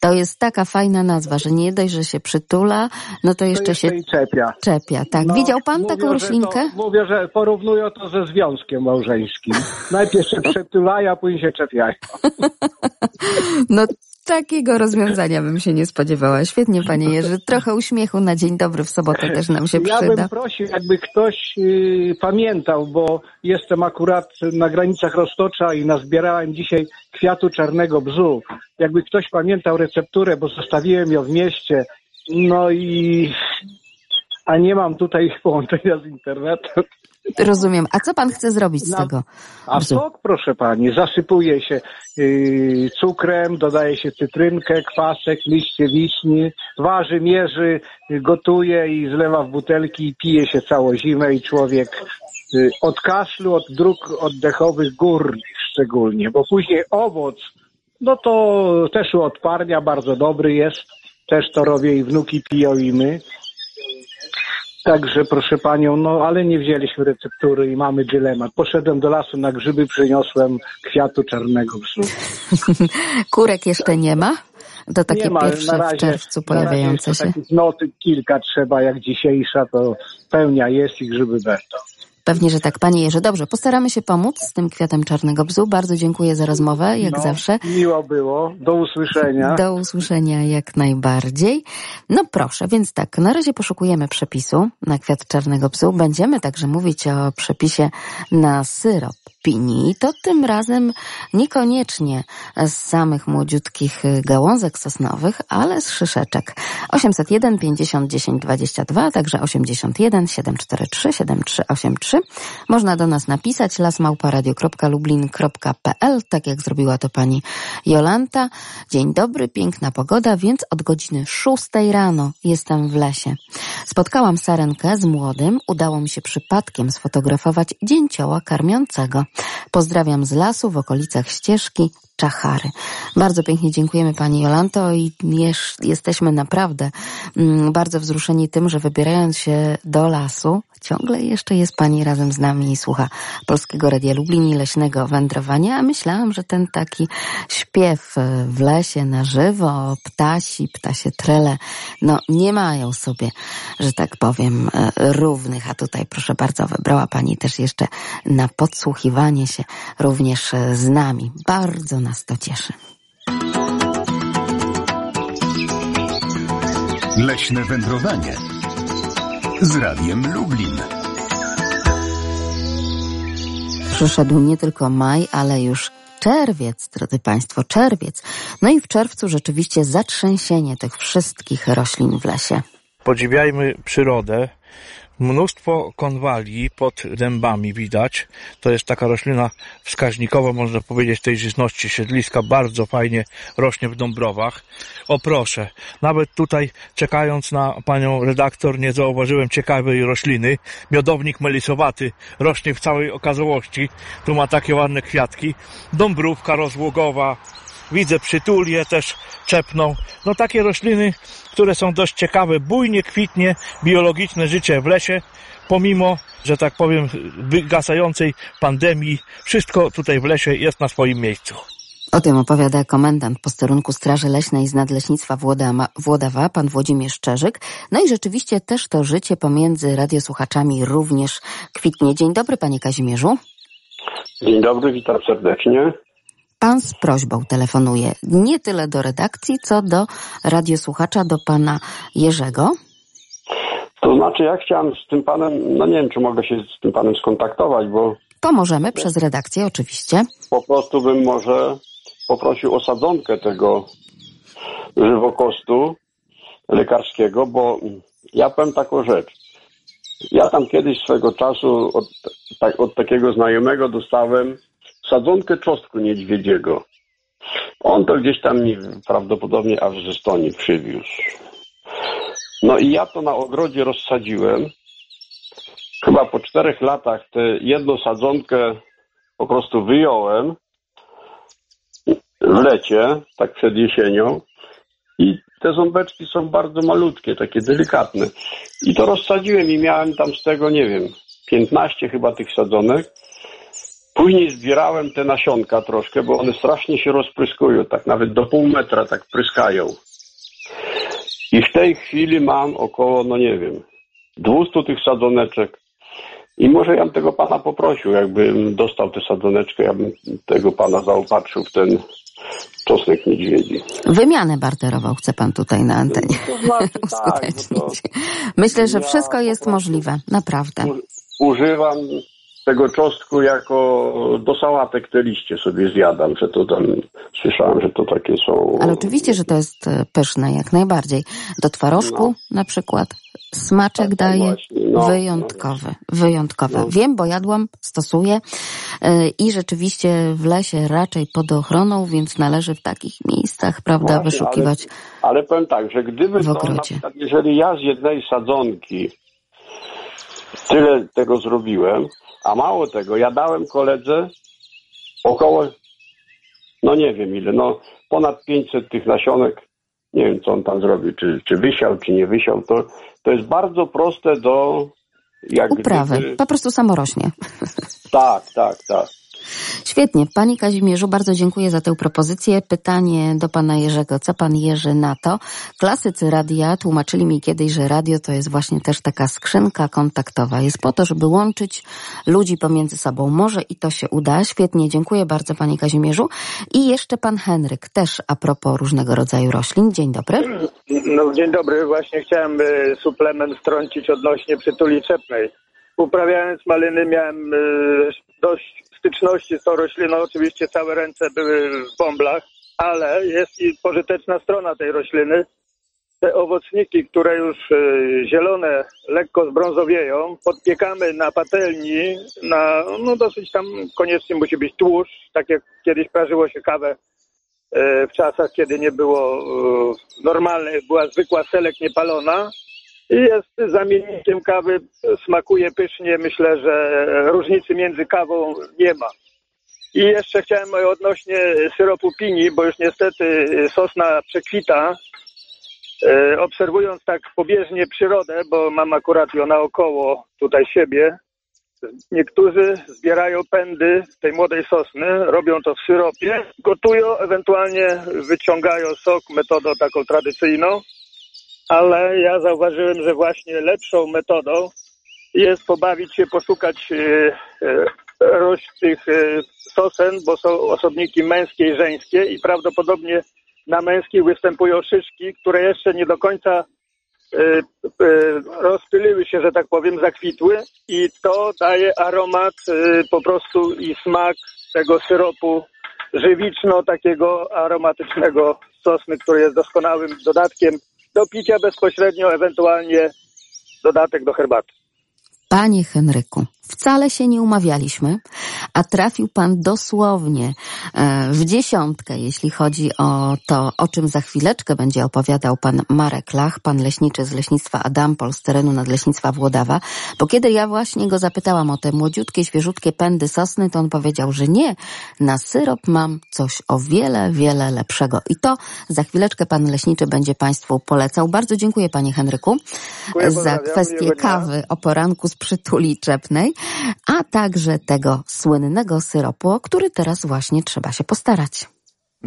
To jest taka fajna nazwa, że nie dość, że się przytula, no to jeszcze się i czepia. czepia. Tak, No, widział Pan mówią, taką roślinkę? To, mówię, że porównują to ze związkiem małżeńskim. Najpierw się przytulają, a później się czepiają. No takiego rozwiązania bym się nie spodziewała. Świetnie, Panie Jerzy. Trochę uśmiechu na dzień dobry w sobotę też nam się Ja przyda. bym prosił, jakby ktoś y, pamiętał, bo jestem akurat na granicach Roztocza i nazbierałem dzisiaj kwiatu czarnego bzu. Jakby ktoś pamiętał recepturę, bo zostawiłem ją w mieście, no i a nie mam tutaj połączenia z internetem. Rozumiem. A co Pan chce zrobić z tego? A sok, proszę pani, zasypuje się yy, cukrem, dodaje się cytrynkę, kwasek, liście wiśni, waży, mierzy, gotuje i zlewa w butelki i pije się całą zimę i człowiek y, od kaszlu, od dróg oddechowych górnych szczególnie, bo później owoc, no to też uodparnia, bardzo dobry jest, też to robię i wnuki piją i my. Także proszę panią, no ale nie wzięliśmy receptury i mamy dylemat. Poszedłem do lasu na grzyby, przyniosłem kwiatu czarnego psu. Kurek jeszcze nie ma? To takie nie ma, pierwsze razie, w czerwcu pojawiające się. Takich noty kilka trzeba, jak dzisiejsza, to pełnia jest i grzyby będą. Pewnie, że tak, panie Jerzy. Dobrze, postaramy się pomóc z tym kwiatem czarnego bzu. Bardzo dziękuję za rozmowę, jak no, zawsze. Miło było. Do usłyszenia. Do usłyszenia jak najbardziej. No proszę, więc tak, na razie poszukujemy przepisu na kwiat czarnego bzu. Będziemy także mówić o przepisie na syrop opinii, to tym razem niekoniecznie z samych młodziutkich gałązek sosnowych, ale z szyszeczek. 801 50 10 22, także 81 743 7383. Można do nas napisać lasmałparadio.lublin.pl, tak jak zrobiła to pani Jolanta. Dzień dobry, piękna pogoda, więc od godziny 6 rano jestem w lesie. Spotkałam sarenkę z młodym, udało mi się przypadkiem sfotografować dzięcioła karmiącego. Pozdrawiam z lasu w okolicach ścieżki Czachary. Bardzo pięknie dziękujemy Pani Jolanto i jesteśmy naprawdę mm, bardzo wzruszeni tym, że wybierając się do lasu, ciągle jeszcze jest Pani razem z nami i słucha Polskiego Radia Lublin i Leśnego Wędrowania, a myślałam, że ten taki śpiew w lesie na żywo, ptasi, ptasie trele, no nie mają sobie, że tak powiem, równych, a tutaj proszę bardzo, wybrała Pani też jeszcze na podsłuchiwanie się również z nami. Bardzo nas to cieszy. Leśne wędrowanie z Radiem Lublin. Przyszedł nie tylko maj, ale już czerwiec, drodzy Państwo, czerwiec. No i w czerwcu rzeczywiście zatrzęsienie tych wszystkich roślin w lesie. Podziwiajmy przyrodę. Mnóstwo konwali pod dębami widać. To jest taka roślina wskaźnikowa, można powiedzieć, tej żyzności siedliska. Bardzo fajnie rośnie w Dąbrowach. O proszę, nawet tutaj czekając na panią redaktor nie zauważyłem ciekawej rośliny. Miodownik melisowaty rośnie w całej okazałości. Tu ma takie ładne kwiatki. Dąbrówka rozłogowa. Widzę przytulie też czepną. No takie rośliny, które są dość ciekawe. Bujnie kwitnie biologiczne życie w lesie, pomimo, że tak powiem, wygasającej pandemii. Wszystko tutaj w lesie jest na swoim miejscu. O tym opowiada komendant posterunku Straży Leśnej z Nadleśnictwa Włodawa, Włodawa, pan Włodzimierz Szczerzyk. No i rzeczywiście też to życie pomiędzy radiosłuchaczami również kwitnie. Dzień dobry, panie Kazimierzu. Dzień dobry, witam serdecznie. Pan z prośbą telefonuje nie tyle do redakcji, co do radiosłuchacza, do pana Jerzego. To znaczy, ja chciałem z tym panem, no nie wiem, czy mogę się z tym panem skontaktować, bo. Pomożemy przez redakcję, oczywiście. Po prostu bym może poprosił o sadzonkę tego żywokostu lekarskiego, bo ja powiem taką rzecz. Ja tam kiedyś swego czasu od, tak, od takiego znajomego dostałem sadzonkę czosnku niedźwiedziego. On to gdzieś tam mi prawdopodobnie aż ze Stoni przywiózł. No i ja to na ogrodzie rozsadziłem. Chyba po czterech latach tę jedną sadzonkę po prostu wyjąłem w lecie, tak przed jesienią. I te ząbeczki są bardzo malutkie, takie delikatne. I to rozsadziłem i miałem tam z tego, nie wiem, 15 chyba tych sadzonek. Później zbierałem te nasionka troszkę, bo one strasznie się rozpryskują, tak nawet do pół metra tak pryskają. I w tej chwili mam około, no nie wiem, 200 tych sadzoneczek. I może ja bym tego pana poprosił, jakbym dostał tę sadzoneczkę, ja bym tego pana zaopatrzył w ten czosnek niedźwiedzi. Wymianę barterową chce pan tutaj na antenie To znaczy, tak, bo to Myślę, że Ja wszystko jest możliwe, naprawdę. używam tego czosnku jako do sałatek te liście sobie zjadam, że to tam słyszałem, że to takie są. Ale oczywiście, że to jest e, pyszne, jak najbardziej. Do twarożku na przykład smaczek Tak, daje właśnie, no, wyjątkowy, wyjątkowy. No. Wiem, bo jadłam, stosuję e, i rzeczywiście w lesie raczej pod ochroną, więc należy w takich miejscach, prawda, Właśnie, wyszukiwać. Ale, ale powiem tak, że gdyby w to na ogrodzie. przykład, jeżeli ja z jednej sadzonki tyle tego zrobiłem, a mało tego, ja dałem koledze około, no nie wiem ile, no ponad 500 tych nasionek nie wiem co on tam zrobił, czy, czy wysiał, czy nie wysiał, to, to jest bardzo proste do jak Uprawy, gdyby... po prostu samo rośnie. Tak, tak, tak. Świetnie. Pani Kazimierzu, bardzo dziękuję za tę propozycję. Pytanie do pana Jerzego. Co pan Jerzy na to? Klasycy radia tłumaczyli mi kiedyś, że radio to jest właśnie też taka skrzynka kontaktowa. Jest po to, żeby łączyć ludzi pomiędzy sobą. Może i to się uda. Świetnie. Dziękuję bardzo panie Kazimierzu. I jeszcze pan Henryk, też a propos różnego rodzaju roślin. Dzień dobry. No, dzień dobry. Właśnie chciałem y, suplement strącić odnośnie przytuli czepnej. Uprawiając maliny miałem y, dość styczności z tą rośliną. Oczywiście całe ręce były w bąblach, ale jest i pożyteczna strona tej rośliny. Te owocniki, które już y, zielone, lekko zbrązowieją, podpiekamy na patelni, na, no dosyć tam koniecznie musi być tłuszcz, tak jak kiedyś prażyło się kawę y, w czasach, kiedy nie było y, normalne, była zwykła selek niepalona, jest zamiennikiem kawy, smakuje pysznie. Myślę, że różnicy między kawą nie ma. I jeszcze chciałem odnośnie syropu pini, bo już niestety sosna przekwita. E, obserwując tak pobieżnie przyrodę, bo mam akurat ją naokoło tutaj siebie, niektórzy zbierają pędy tej młodej sosny, robią to w syropie, gotują, ewentualnie wyciągają sok metodą taką tradycyjną ale ja zauważyłem, że właśnie lepszą metodą jest pobawić się, poszukać roś tych e, sosen, bo są osobniki męskie i żeńskie i prawdopodobnie na męskich występują szyszki, które jeszcze nie do końca e, e, rozpyliły się, że tak powiem, zakwitły i to daje aromat po prostu i smak tego syropu żywiczno takiego aromatycznego sosny, który jest doskonałym dodatkiem do picia bezpośrednio, ewentualnie dodatek do herbaty. Panie Henryku, wcale się nie umawialiśmy, a trafił pan dosłownie e, w dziesiątkę, jeśli chodzi o to, o czym za chwileczkę będzie opowiadał pan Marek Lach, pan leśniczy z leśnictwa Adampol z terenu nadleśnictwa Włodawa, bo kiedy ja właśnie go zapytałam o te młodziutkie, świeżutkie pędy sosny, to on powiedział, że nie, na syrop mam coś o wiele, wiele lepszego. I to za chwileczkę pan leśniczy będzie państwu polecał. Bardzo dziękuję panie Henryku dziękuję, za kwestię kawy o poranku z przytuli czepnej a także tego słynnego syropu, o który teraz właśnie trzeba się postarać.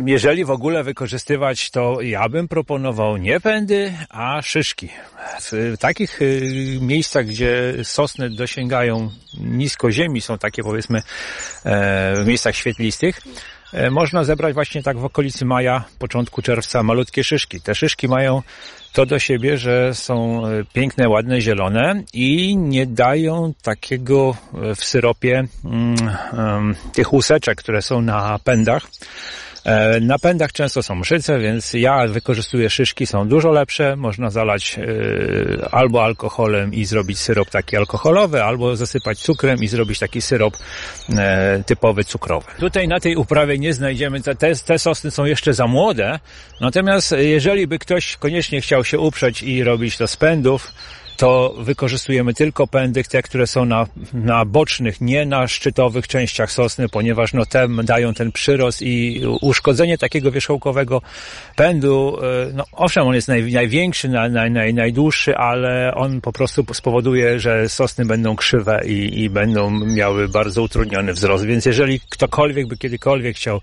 Jeżeli w ogóle wykorzystywać, to ja bym proponował nie pędy, a szyszki. W takich y, miejscach, gdzie sosny dosięgają nisko ziemi, są takie powiedzmy e, w miejscach świetlistych, można zebrać właśnie tak w okolicy maja, początku czerwca malutkie szyszki. Te szyszki mają to do siebie, że są e, piękne, ładne, zielone i nie dają takiego e, w syropie um, tych łuseczek, które są na pędach. E, na pędach często są mszyce, więc ja wykorzystuję szyszki, są dużo lepsze. Można zalać albo alkoholem i zrobić syrop taki alkoholowy, albo zasypać cukrem i zrobić taki syrop typowy cukrowy. Tutaj na tej uprawie nie znajdziemy, te, te sosny są jeszcze za młode, natomiast jeżeli by ktoś koniecznie chciał się uprzeć i robić to z pędów, to wykorzystujemy tylko pędy, te, które są na, na bocznych, nie na szczytowych częściach sosny, ponieważ no te dają ten przyrost i uszkodzenie takiego wierzchołkowego pędu, e, no owszem, on jest naj, największy, naj, naj, naj, najdłuższy, ale on po prostu spowoduje, że sosny będą krzywe i, i będą miały bardzo utrudniony wzrost. Więc jeżeli ktokolwiek by kiedykolwiek chciał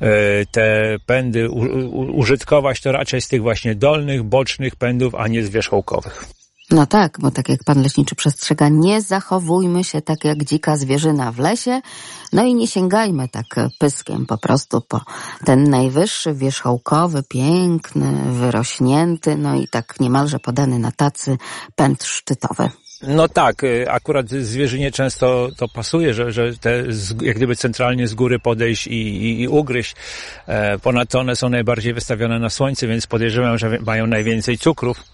e, te pędy użytkować, to raczej z tych właśnie dolnych, bocznych pędów, a nie z wierzchołkowych. No tak, bo tak jak pan leśniczy przestrzega, nie zachowujmy się tak jak dzika zwierzyna w lesie, no i nie sięgajmy tak pyskiem po prostu po ten najwyższy, wierzchołkowy, piękny, wyrośnięty, no i tak niemalże podany na tacy pęd szczytowy. No tak, y, akurat zwierzynie często to pasuje, że, że te jak gdyby centralnie z góry podejść i, i, i ugryźć. E, ponadto one są najbardziej wystawione na słońce, więc podejrzewam, że mają najwięcej cukrów.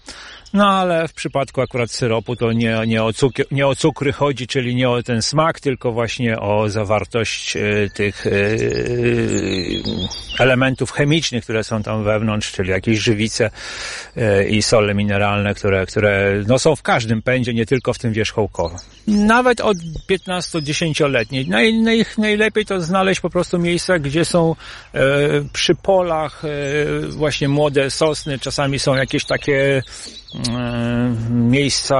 No ale w przypadku akurat syropu to nie, nie, o, cukier, nie o cukry chodzi, czyli nie o ten smak, tylko właśnie o zawartość y, tych y, elementów chemicznych, które są tam wewnątrz, czyli jakieś żywice y, i sole mineralne, które, które no, są w każdym pędzie, nie tylko w tym wierzchołkowym. Nawet od 15-10-letniej. Naj, naj, najlepiej to znaleźć po prostu miejsca, gdzie są przy polach właśnie młode sosny, czasami są jakieś takie miejsca,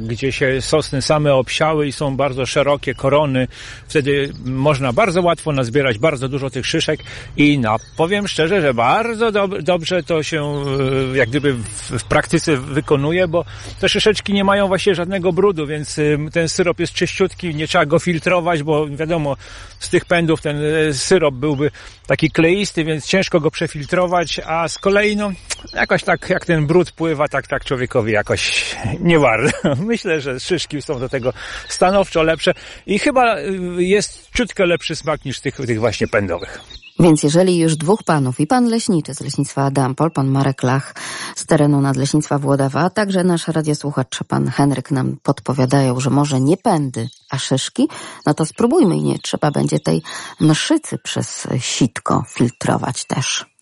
gdzie się sosny same obsiały i są bardzo szerokie korony. Wtedy można bardzo łatwo nazbierać bardzo dużo tych szyszek i no, powiem szczerze, że bardzo dob dobrze to się e, jak gdyby w, praktyce wykonuje, bo te szyszeczki nie mają właśnie żadnego brudu, więc e, ten syrop jest czyściutki, nie trzeba go filtrować, bo wiadomo, z tych pędów ten e, syrop byłby taki kleisty, więc ciężko go przefiltrować, a z kolei no, jakoś tak jak ten brud pływa, tak, tak człowiekowi jakoś nie warto. Myślę, że szyszki są do tego stanowczo lepsze i chyba y, jest ciutkę lepszy smak niż tych, tych właśnie pędowych. Więc jeżeli już dwóch panów, i pan leśniczy z leśnictwa Adampol, pan Marek Lach z terenu nadleśnictwa Włodawa, a także nasz radiosłuchacz, pan Henryk nam podpowiadają, że może nie pędy, a szyszki, no to spróbujmy i nie trzeba będzie tej mszycy przez sitko filtrować też.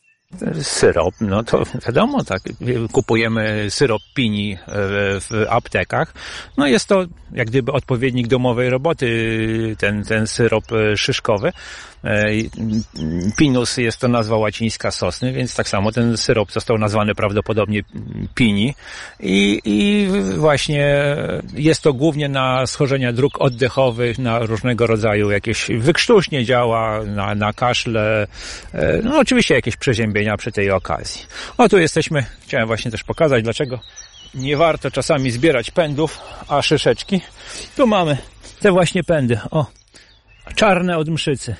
Syrop, no to wiadomo, tak, kupujemy syrop pini w aptekach. No jest to jak gdyby odpowiednik domowej roboty, ten, ten syrop szyszkowy. Pinus jest to nazwa łacińska sosny, więc tak samo ten syrop został nazwany prawdopodobnie pini i, i właśnie jest to głównie na schorzenia dróg oddechowych, na różnego rodzaju jakieś wykrztuśnie działa, na, na kaszle, no oczywiście jakieś przeziębienia przy tej okazji. O tu jesteśmy, chciałem właśnie też pokazać dlaczego nie warto czasami zbierać pędów, a szyszeczki. Tu mamy te właśnie pędy, o, czarne od mszycy.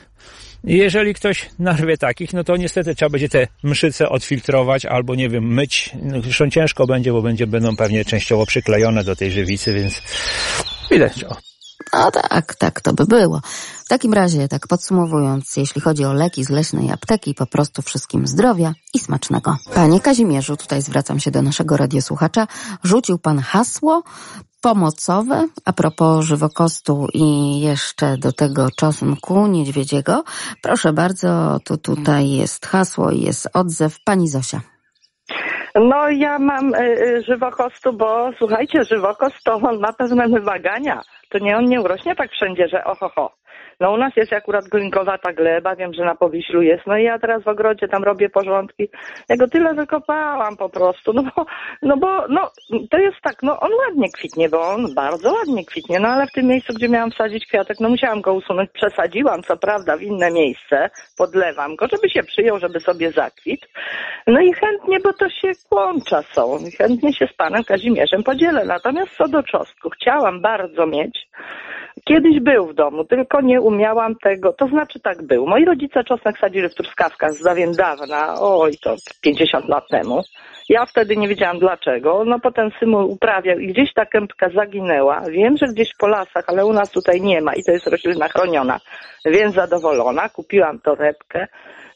Jeżeli ktoś narwie takich, no to niestety trzeba będzie te mszyce odfiltrować albo, nie wiem, myć. Zresztą ciężko będzie, bo będzie, będą pewnie częściowo przyklejone do tej żywicy, więc widać. O. No tak, tak to by było. W takim razie, tak podsumowując, jeśli chodzi o leki z leśnej apteki, po prostu wszystkim zdrowia i smacznego. Panie Kazimierzu, tutaj zwracam się do naszego radiosłuchacza, rzucił pan hasło pomocowe a propos żywokostu i jeszcze do tego czosnku niedźwiedziego. Proszę bardzo, tu tutaj jest hasło i jest odzew pani Zosia. No ja mam y, y, żywokostu, bo słuchajcie, żywokost to on ma pewne wymagania. To nie on nie urośnie tak wszędzie, że oho, ho. No u nas jest akurat glinkowata gleba, wiem, że na Powiślu jest. No i ja teraz w ogrodzie tam robię porządki. Ja go tyle wykopałam po prostu, no bo, no bo, no to jest tak, no on ładnie kwitnie, bo on bardzo ładnie kwitnie, no ale w tym miejscu, gdzie miałam wsadzić kwiatek, no musiałam go usunąć, przesadziłam, co prawda, w inne miejsce, podlewam go, żeby się przyjął, żeby sobie zakwit. No i chętnie, bo to się kłącza są, chętnie się z panem Kazimierzem podzielę. Natomiast co do czosnku, chciałam bardzo mieć, Kiedyś był w domu, tylko nie umiałam tego, to znaczy tak był. Moi rodzice czosnek sadzili w truskawkach z dawien dawna, oj to 50 lat temu. Ja wtedy nie wiedziałam dlaczego, no potem Symu uprawiał i gdzieś ta kępka zaginęła. Wiem, że gdzieś po lasach, ale u nas tutaj nie ma i to jest roślina chroniona. Więc zadowolona, kupiłam torebkę,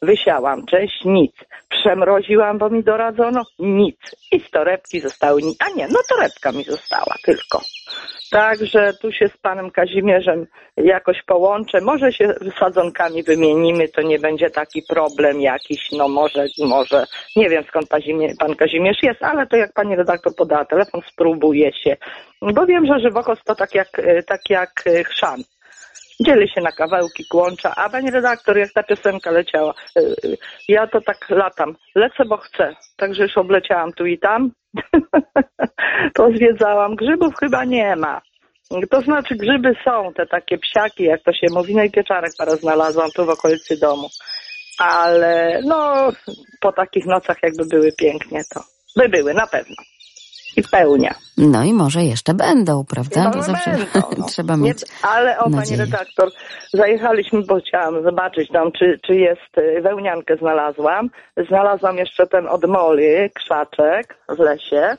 wysiałam część, nic. Przemroziłam, bo mi doradzono, nic. I z torebki zostały, a nie, no torebka mi została tylko. Także tu się z panem Kazimierzem jakoś połączę. Może się sadzonkami wymienimy, to nie będzie taki problem jakiś, no może, może, nie wiem skąd pan Kazimierz jest, ale to jak pani redaktor podała telefon, spróbuję się. Bo wiem, że żywokos to tak jak, tak jak chrzan dzieli się na kawałki, kłącza, a pani redaktor, jak ta piosenka leciała, ja to tak latam, lecę, bo chcę, także już obleciałam tu i tam, pozwiedzałam, grzybów chyba nie ma. To znaczy grzyby są, te takie psiaki, jak to się mówi, no i pieczarek parę znalazłam tu w okolicy domu. Ale no, po takich nocach jakby były pięknie, to by były, na pewno i pełnia. No i może jeszcze będą, prawda? No, to zawsze będą, no. trzeba mieć. Nie, ale o, nadzieję. pani redaktor, zajechaliśmy, bo chciałam zobaczyć tam, czy, czy jest y, wełniankę znalazłam. Znalazłam jeszcze ten od Moli, krzaczek w lesie.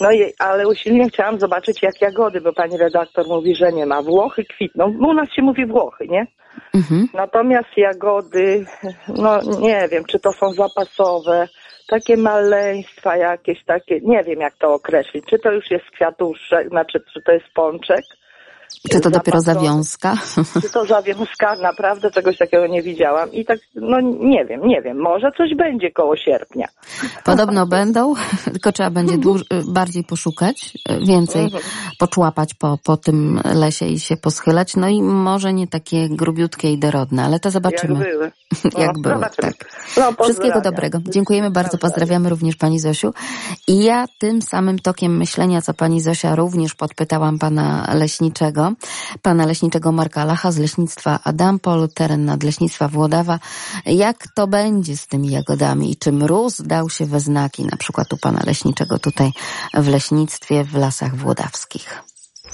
No i, ale usilnie chciałam zobaczyć jak jagody, bo pani redaktor mówi, że nie ma. Włochy kwitną. U nas się mówi Włochy, nie? Mhm. Natomiast jagody, no nie wiem, czy to są zapasowe, takie maleństwa jakieś takie, nie wiem jak to określić. Czy to już jest kwiatuszek, znaczy czy to jest pączek? Czy to dopiero zawiązka? Czy to zawiązka? Naprawdę czegoś takiego nie widziałam. I tak, no nie wiem, nie wiem. Może coś będzie koło sierpnia. Podobno będą, tylko trzeba będzie dłuż, bardziej poszukać, więcej Mhm. poczłapać po, po tym lesie i się poschylać. No i może nie takie grubiutkie i dorodne, ale to zobaczymy. Jak były. Jak No, były, zobaczymy. tak. No, Wszystkiego dobrego. Dziękujemy bardzo, pozdrawiamy również Pani Zosiu. I ja tym samym tokiem myślenia, co Pani Zosia, również podpytałam Pana Leśniczego, Pana Leśniczego Marka Lacha z Leśnictwa Adampol, teren nadleśnictwa Włodawa. Jak to będzie z tymi jagodami i czy mróz dał się we znaki, na przykład u Pana Leśniczego tutaj w leśnictwie w Lasach Włodawskich?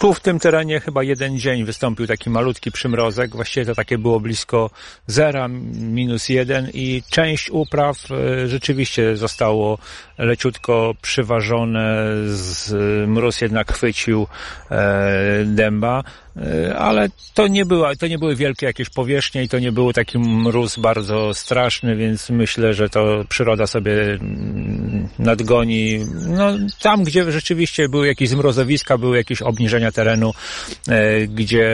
Tu w tym terenie chyba jeden dzień wystąpił taki malutki przymrozek. Właściwie to takie było blisko zera, minus jeden i część upraw e, rzeczywiście zostało leciutko przyważone. Z, mróz jednak chwycił e, dęba. E, Ale to nie, była, to nie były wielkie jakieś powierzchnie i to nie był taki mróz bardzo straszny, więc myślę, że to przyroda sobie mm, nadgoni. No, tam, gdzie rzeczywiście były jakieś zmrozowiska, były jakieś obniżenia terenu, e, gdzie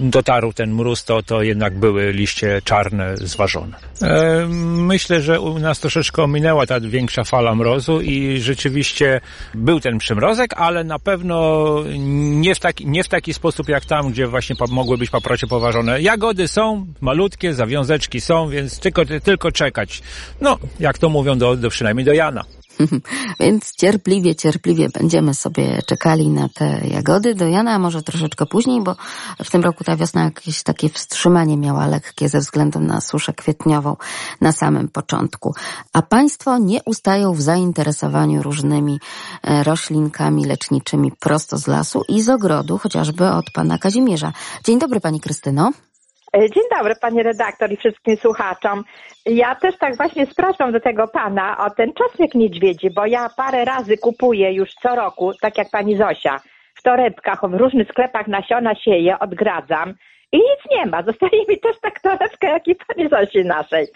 dotarł ten mróz, to, to jednak były liście czarne zważone. E, Myślę, że u nas troszeczkę ominęła ta większa fala mrozu i rzeczywiście był ten przymrozek, ale na pewno nie w taki, nie w taki sposób jak tam, gdzie właśnie mogły być paprocie poważone. Jagody są malutkie, zawiązeczki są, więc tylko, tylko czekać. No, jak to mówią, do, do przynajmniej do Jana. Więc cierpliwie, cierpliwie będziemy sobie czekali na te jagody do Jana, a może troszeczkę później, bo w tym roku ta wiosna jakieś takie wstrzymanie miała lekkie ze względu na suszę kwietniową na samym początku. A Państwo nie ustają w zainteresowaniu różnymi e, roślinkami leczniczymi prosto z lasu i z ogrodu, chociażby od Pana Kazimierza. Dzień dobry Pani Krystyno. E, Dzień dobry, panie redaktor i wszystkim słuchaczom. Ja też tak właśnie spraszam do tego pana o ten czosnek niedźwiedzi, bo ja parę razy kupuję już co roku, tak jak pani Zosia, w torebkach, w różnych sklepach nasiona sieję, odgradzam i nic nie ma. Zostaje mi też tak torebka, jak i pani Zosi naszej.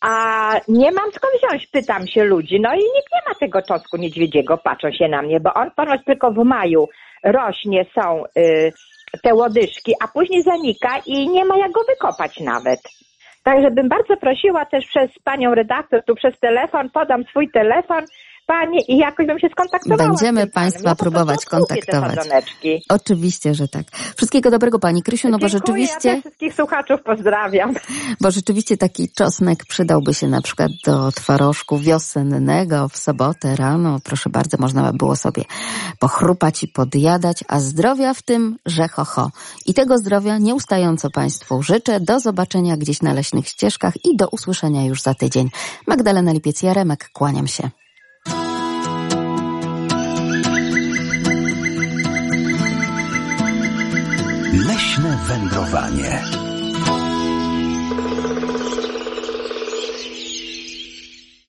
A nie mam skąd wziąć, pytam się ludzi. No i nikt nie ma tego czosnku niedźwiedziego, patrzą się na mnie, bo on ponoć tylko w maju rośnie, są y, te łodyżki, a później zanika i nie ma jak go wykopać nawet. Także bym bardzo prosiła też przez panią redaktor, tu przez telefon, podam swój telefon pani i jakoś bym się skontaktowała. Będziemy. Państwa prostu próbować kontaktować. Oczywiście, że tak. Wszystkiego dobrego Pani Krysiu, no bo rzeczywiście... ja wszystkich słuchaczów pozdrawiam. Bo rzeczywiście taki czosnek przydałby się na przykład do twarożku wiosennego w sobotę rano. Proszę bardzo, można by było sobie pochrupać i podjadać, a zdrowia w tym, że ho, ho. I tego zdrowia nieustająco Państwu życzę. Do zobaczenia gdzieś na leśnych ścieżkach i do usłyszenia już za tydzień. Magdalena Lipiec-Jaremek, kłaniam się. Leśne wędrowanie.